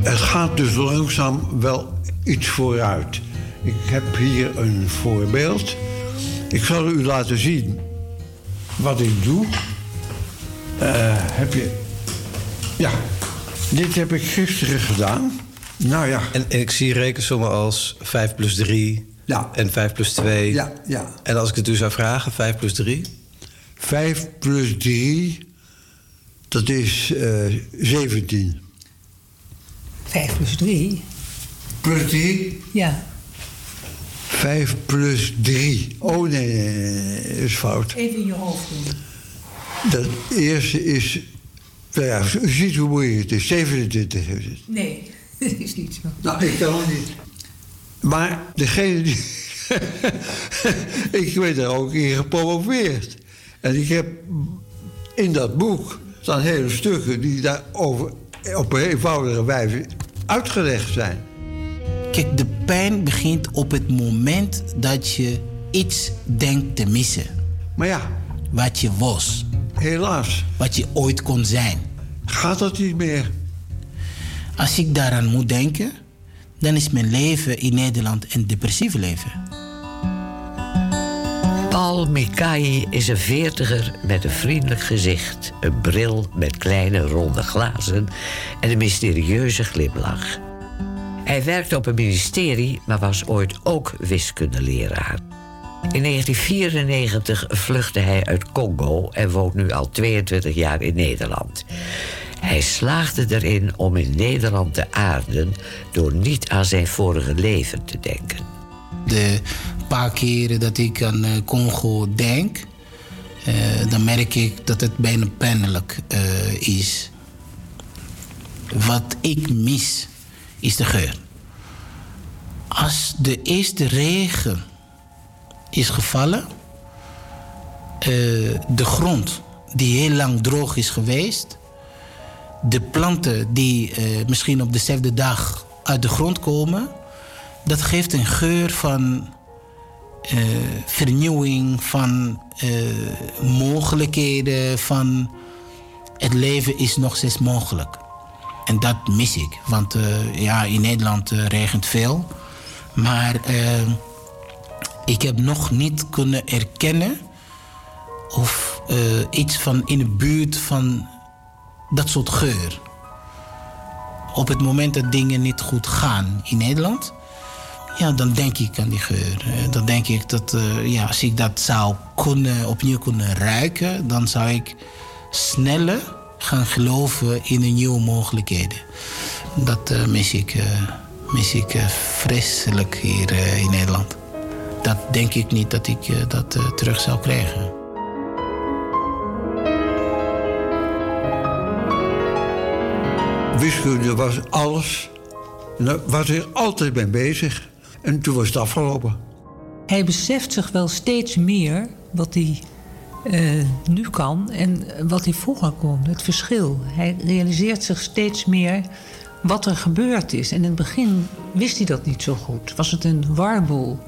Het gaat dus langzaam wel iets vooruit. Ik heb hier een voorbeeld. Ik zal u laten zien wat ik doe. Eh, heb je. Ja, dit heb ik gisteren gedaan. Nou ja. En, en ik zie rekensommen als 5 plus 3 ja. en 5 plus 2. Ja, ja. En als ik het u zou vragen, 5 plus 3? 5 plus 3, dat is eh 17. 5 plus 3? Plus 3? Ja. 5 plus 3. Oh nee, nee, nee, nee, dat is fout. Even in je hoofd doen. Dat eerste is. Nou ja, u ziet hoe moeilijk het is. 27 is het. Nee, dat is niet zo. Nou, ik kan het niet. Maar degene die. ik ben daar ook in gepromoveerd. En ik heb in dat boek staan hele stukken die daarover op een eenvoudige wijze uitgelegd zijn. Kijk, de pijn begint op het moment dat je iets denkt te missen. Maar ja. Wat je was. Helaas. Wat je ooit kon zijn. Gaat dat niet meer? Als ik daaraan moet denken, dan is mijn leven in Nederland een depressief leven. Paul Mikai is een veertiger met een vriendelijk gezicht, een bril met kleine ronde glazen en een mysterieuze glimlach. Hij werkte op een ministerie, maar was ooit ook wiskundeleraar. In 1994 vluchtte hij uit Congo en woont nu al 22 jaar in Nederland. Hij slaagde erin om in Nederland te aarden door niet aan zijn vorige leven te denken. De paar keren dat ik aan eh, Congo denk, eh, dan merk ik dat het bijna pijnlijk eh, is. Wat ik mis, is de geur. Als de eerste regen is gevallen, eh, de grond die heel lang droog is geweest, de planten die eh, misschien op dezelfde dag uit de grond komen, dat geeft een geur van eh, vernieuwing, van mogelijkheden, van het leven is nog steeds mogelijk. En dat mis ik, want ja, in Nederland regent veel, maar ik heb nog niet kunnen erkennen of eh, iets van in de buurt van dat soort geur. Op het moment dat dingen niet goed gaan in Nederland, ja, dan denk ik aan die geur. Eh, Dan denk ik dat eh, ja, als ik dat zou kunnen, opnieuw kunnen ruiken, dan zou ik sneller gaan geloven in de nieuwe mogelijkheden. Dat mis ik, mis ik vreselijk hier in Nederland. Dat denk ik niet dat ik eh, dat eh, terug zou krijgen. Wiskunde was alles. En daar was ik altijd mee bezig. En toen was het afgelopen. Hij beseft zich wel steeds meer wat hij eh, nu kan en wat hij vroeger kon. Het verschil. Hij realiseert zich steeds meer wat er gebeurd is. En in het begin wist hij dat niet zo goed. Was het een warboel.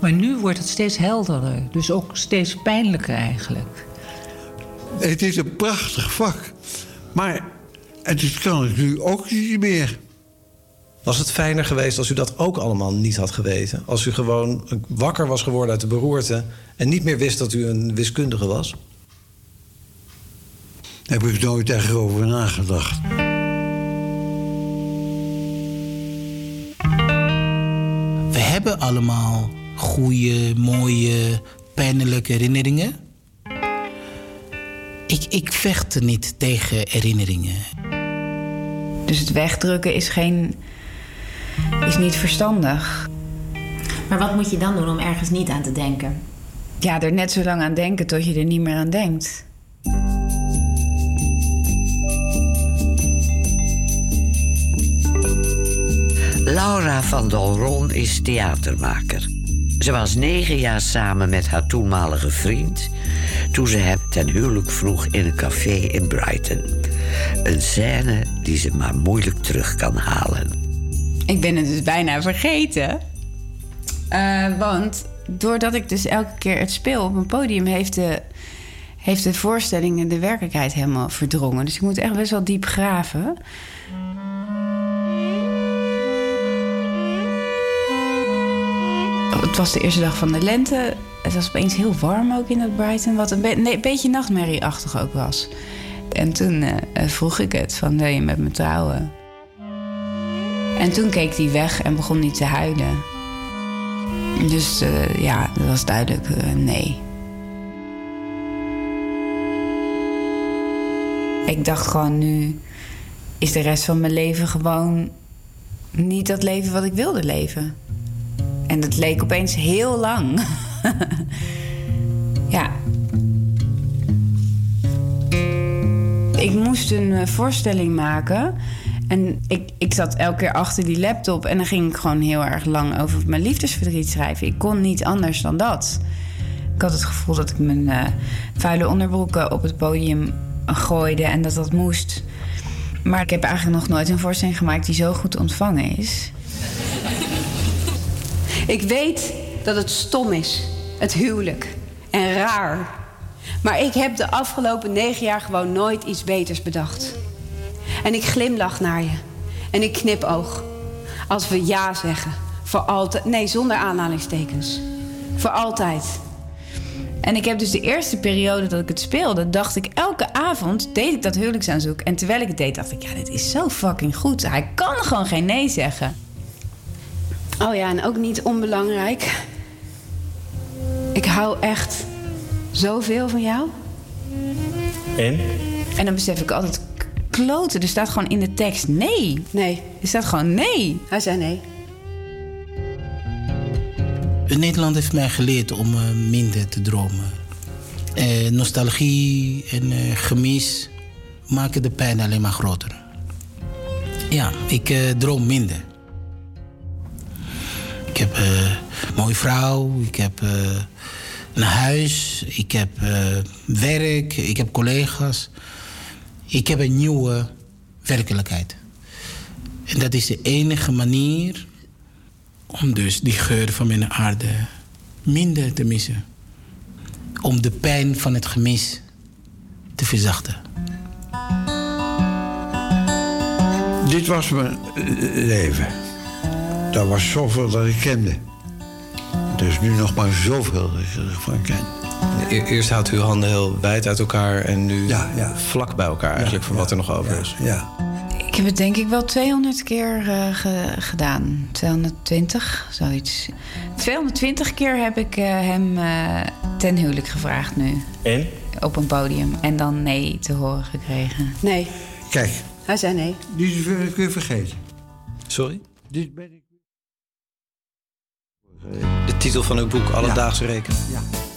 Maar nu wordt het steeds helderder. Dus ook steeds pijnlijker eigenlijk. Het is een prachtig vak. Maar het kan het nu ook niet meer. Was het fijner geweest als u dat ook allemaal niet had geweten? Als u gewoon wakker was geworden uit de beroerte... en niet meer wist dat u een wiskundige was? Daar heb ik nooit echt over nagedacht. We hebben allemaal goede, mooie, pijnlijke herinneringen. Ik, ik vecht niet tegen herinneringen. Dus het wegdrukken is, geen, is niet verstandig. Maar wat moet je dan doen om ergens niet aan te denken? Ja, er net zo lang aan denken tot je er niet meer aan denkt. Laura van Dalron is theatermaker. Ze was negen jaar samen met haar toenmalige vriend... toen ze hem ten huwelijk vroeg in een café in Brighton. Een scène die ze maar moeilijk terug kan halen. Ik ben het dus bijna vergeten. Eh, want doordat ik dus elke keer het speel op een podium... heeft de, heeft de voorstelling de werkelijkheid helemaal verdrongen. Dus ik moet echt best wel diep graven. Het was de eerste dag van de lente. Het was opeens heel warm ook in dat Brighton. Wat een, beetje nachtmerrieachtig ook was. En toen eh, eh, vroeg ik het van wil je met me trouwen? En toen keek hij weg en begon niet te huilen. Dus eh, ja, dat was duidelijk nee. Ik dacht gewoon nu is de rest van mijn leven gewoon niet dat leven wat ik wilde leven. En dat leek opeens heel lang. ja. Ik moest een eh, voorstelling maken. En ik, ik zat elke keer achter die laptop en dan ging ik gewoon heel erg lang over mijn liefdesverdriet schrijven. Ik kon niet anders dan dat. Ik had het gevoel dat ik mijn eh, vuile onderbroeken op het podium gooide en dat dat moest. Maar ik heb eigenlijk nog nooit een voorstelling gemaakt die zo goed ontvangen is. Ik weet dat het stom is, het huwelijk. En raar. Maar ik heb de afgelopen negen jaar gewoon nooit iets beters bedacht. En ik glimlach naar je. En ik knipoog. Als we ja zeggen. Voor altijd. Nee, zonder aanhalingstekens. Voor altijd. En ik heb dus de eerste periode dat ik het speelde, dacht ik elke avond deed ik dat huwelijksaanzoek. En terwijl ik het deed, dacht ik, ja, dit is zo fucking goed. Hij kan gewoon geen nee zeggen. Oh ja, en ook niet onbelangrijk. Ik hou echt zoveel van jou. En? En dan besef ik altijd, kloten, er staat gewoon in de tekst nee. Nee. Er staat gewoon nee. Hij zei nee. Nederland heeft mij geleerd om eh, minder te dromen. Eh, nostalgie en eh, gemis maken de pijn alleen maar groter. Ja, ik eh, droom minder. Ik heb eh, een mooie vrouw, ik heb eh, een huis, ik heb eh, werk, ik heb collega's. Ik heb een nieuwe werkelijkheid. En dat is de enige manier om dus die geur van mijn aarde minder te missen. Om de pijn van het gemis te verzachten. Dit was mijn leven. Dat was zoveel dat ik kende. Er is nu nog maar zoveel dat ik ervan ken. E- Eerst houdt u uw handen heel wijd uit elkaar en nu vlak bij elkaar eigenlijk van wat er nog over is. Ja. Ik heb het denk ik wel 200 keer eh, ge- gedaan. 220, zoiets. 220 keer heb ik eh, hem eh, ten huwelijk gevraagd nu. En? Op een podium. En dan nee te horen gekregen. Nee. Kijk. Hij zei nee. Die kun je vergeten. Sorry? Dit ben ik. De titel van uw boek, Alledaagse Reken. Ja, ja.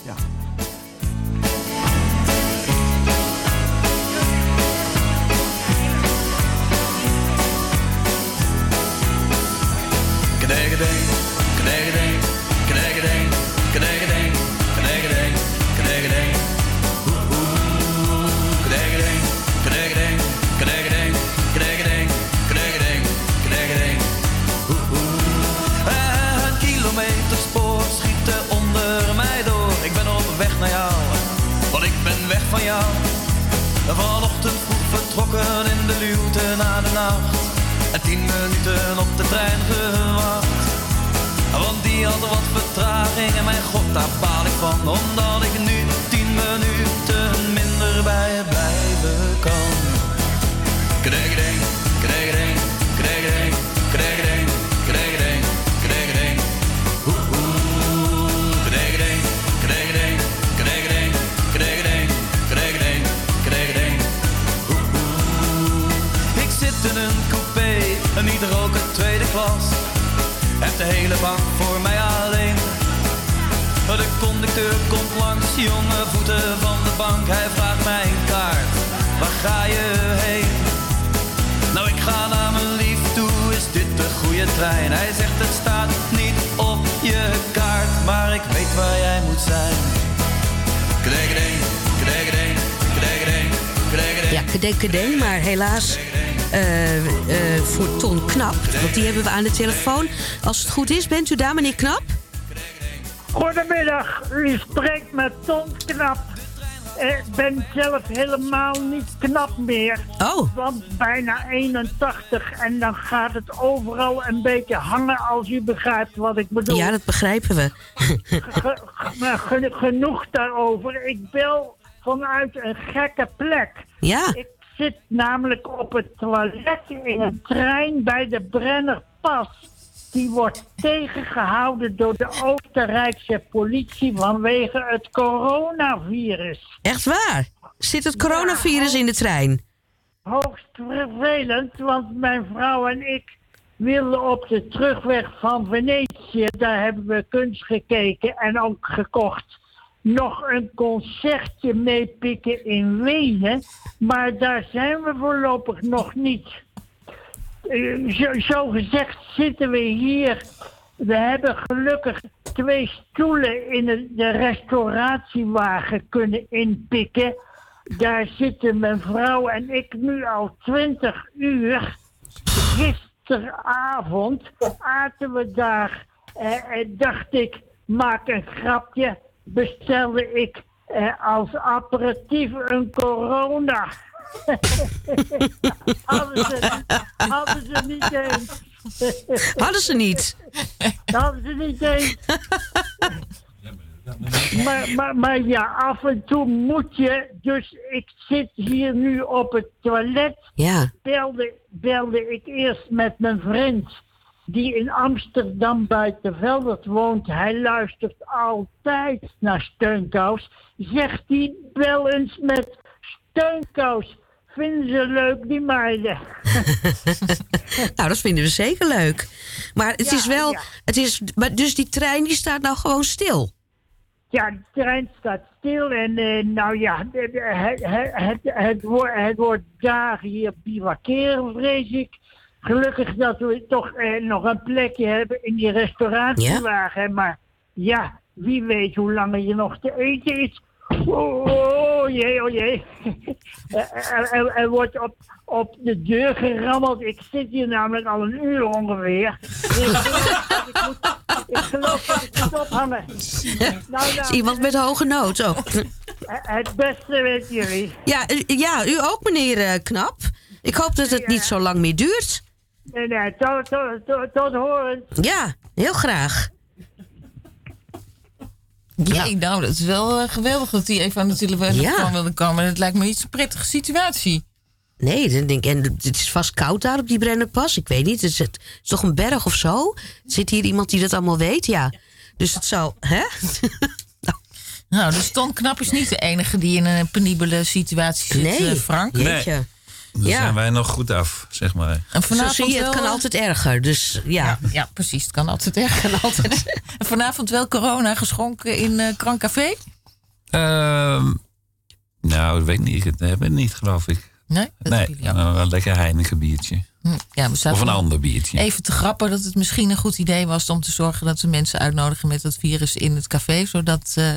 Tien minuten op de trein gewacht. Want die had wat vertraging en mijn god, daar baal ik van. Omdat ik nu tien minuten minder bij blijven kan. Klas. Heb de hele bank voor mij alleen. De conducteur komt langs, jonge voeten van de bank. Hij vraagt mij een kaart, waar ga je heen? Nou, ik ga naar mijn lief toe, is dit de goede trein. Hij zegt het staat niet op je kaart, maar ik weet waar jij moet zijn. Kregeding, kregeding, kregeding, kregeding. Ja, kedee, maar helaas eh, eh, voor Ton Knap. Want die hebben we aan de telefoon. Als het goed is, bent u daar, meneer Knap? Goedemiddag, u spreekt met Tom Knap. Ik ben zelf helemaal niet knap meer. Oh. Want bijna 81 en dan gaat het overal een beetje hangen als u begrijpt wat ik bedoel. Ja, dat begrijpen we. Ge- ge- ge- genoeg daarover. Ik bel vanuit een gekke plek. Ja. Ik zit namelijk op het toilet in een trein bij de Brennerpas. Die wordt tegengehouden door de Oostenrijkse politie vanwege het coronavirus. Echt waar? Zit het coronavirus in de trein? Hoogst vervelend, want mijn vrouw en ik wilden op de terugweg van Venetië, daar hebben we kunst gekeken en ook gekocht, nog een concertje meepikken in Wenen. Maar daar zijn we voorlopig nog niet. Eh, Zo, gezegd zitten we hier. We hebben gelukkig twee stoelen in de, de restauratiewagen kunnen inpikken. Daar zitten mijn vrouw en ik nu al twintig uur. Gisteravond aten we daar. eh, en dacht ik, maak een grapje. Bestelde ik eh, als aperitief een corona. hadden, ze, hadden ze niet eens. Hadden ze niet? Hadden ze niet eens. Maar, maar, maar ja, af en toe moet je. Dus ik zit hier nu op het toilet. Ja. Belde, belde ik eerst met mijn vriend. Die in Amsterdam buiten Veldert woont. Hij luistert altijd naar Steunkous. Zegt hij, bel eens met Steunkous. Vinden ze leuk, die meiden? nou, dat vinden we zeker leuk. Maar het Ja, is wel. ja. Het is, maar dus die trein die staat nou gewoon stil. Ja, de trein staat stil en eh, nou ja, het, het, het, dagen hier bivakeren, vrees ik. Gelukkig dat we toch eh, nog een plekje hebben in die restauratiewagen. Maar ja, wie weet hoe lang je nog te eten is. Oh, oh jee, oh jee. er, er- er- er wordt op, op de deur gerammeld. Ik zit hier namelijk al een uur ongeveer. ik, moet, ik geloof dat ik moet ophangen. Nou, Is iemand met hoge nood. Oh. Het beste met jullie. Ja, eh, ja, u ook, meneer eh, Knap. Ik hoop dat het niet zo lang meer duurt. Nee, nee, tot, tot, tot, tot horen. Ja, heel graag. Ja, nou, dat is wel eh, geweldig dat hij even aan de telefoon Ja. wilde komen. Het lijkt me niet zo'n prettige situatie. Nee, dan denk ik, en het is vast koud daar op die Brennerpas. Ik weet niet, het is, het is toch een berg of zo? Zit hier iemand die dat allemaal weet? Ja. Dus het zou, hè? Nou, dus Ton Knap is niet de enige die in een penibele situatie zit, Nee, eh, Frank. Nee. Dan Ja. zijn wij nog goed af, zeg maar. En Zo vanavond zie je, het wel, kan eh, altijd erger. Dus ja. Ja, precies. Het kan altijd erg. Kan altijd. en vanavond wel corona geschonken in eh Krancafé? Ehm, nou, dat weet ik niet. Dat hebben we niet, geloof ik. Nee? Dat Nee, een lekker Heineken biertje. Hm, Ja, we Of een ander biertje. Even te grappen dat het misschien een goed idee was om te zorgen dat we mensen uitnodigen met dat virus in het café, zodat eh,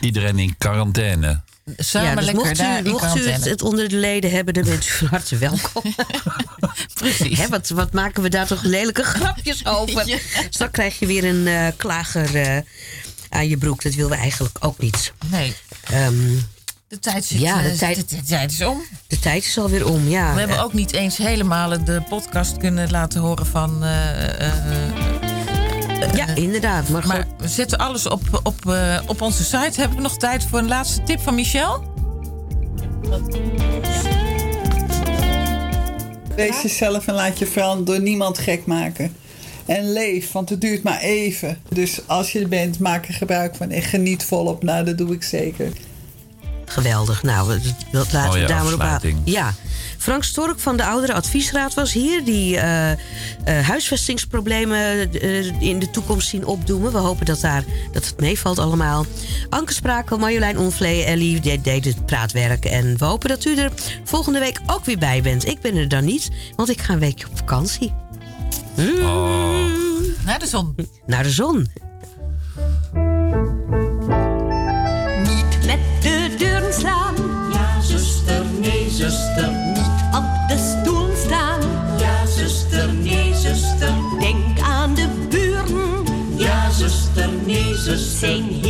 Iedereen in quarantaine. Samen ja, dus lekker mocht u, mocht u het, onder de leden hebben, dan bent u van harte welkom. Precies. Hè, wat, wat maken we daar toch lelijke grapjes over? Dus dan krijg je weer een eh, klager eh, aan je broek. Dat willen we eigenlijk ook niet. Nee. Ehm, De tijd, zit, ja, de eh, tijd, de, de tijd is om. de tijd is alweer om, ja. We hebben ook niet eens helemaal de podcast kunnen laten horen van. Ja, inderdaad. Maar, maar we zetten alles op, op, eh, op onze site. Hebben we nog tijd voor een laatste tip van Michel? Wees jezelf en laat je vooral door niemand gek maken. En leef, want het duurt maar even. Dus als je er bent, maak er gebruik van. En geniet volop. Nou, dat doe ik zeker. Geweldig. Nou, dat- laten we daar maar op. Ja. Frank Stork van de Oudere Adviesraad was hier. Die eh, eh, huisvestingsproblemen eh, in de toekomst zien opdoemen. We hopen dat, daar, dat het meevalt allemaal. Anke Sprakel, Marjolein Onvlee, Ellie deed, het praatwerk. En we hopen dat u er volgende week ook weer bij bent. Ik ben er dan niet, want ik ga een weekje op vakantie. Naar de zon. Naar de zon. Niet met de deuren slaan. Ja, zuster, nee, zuster. Nee, zuster.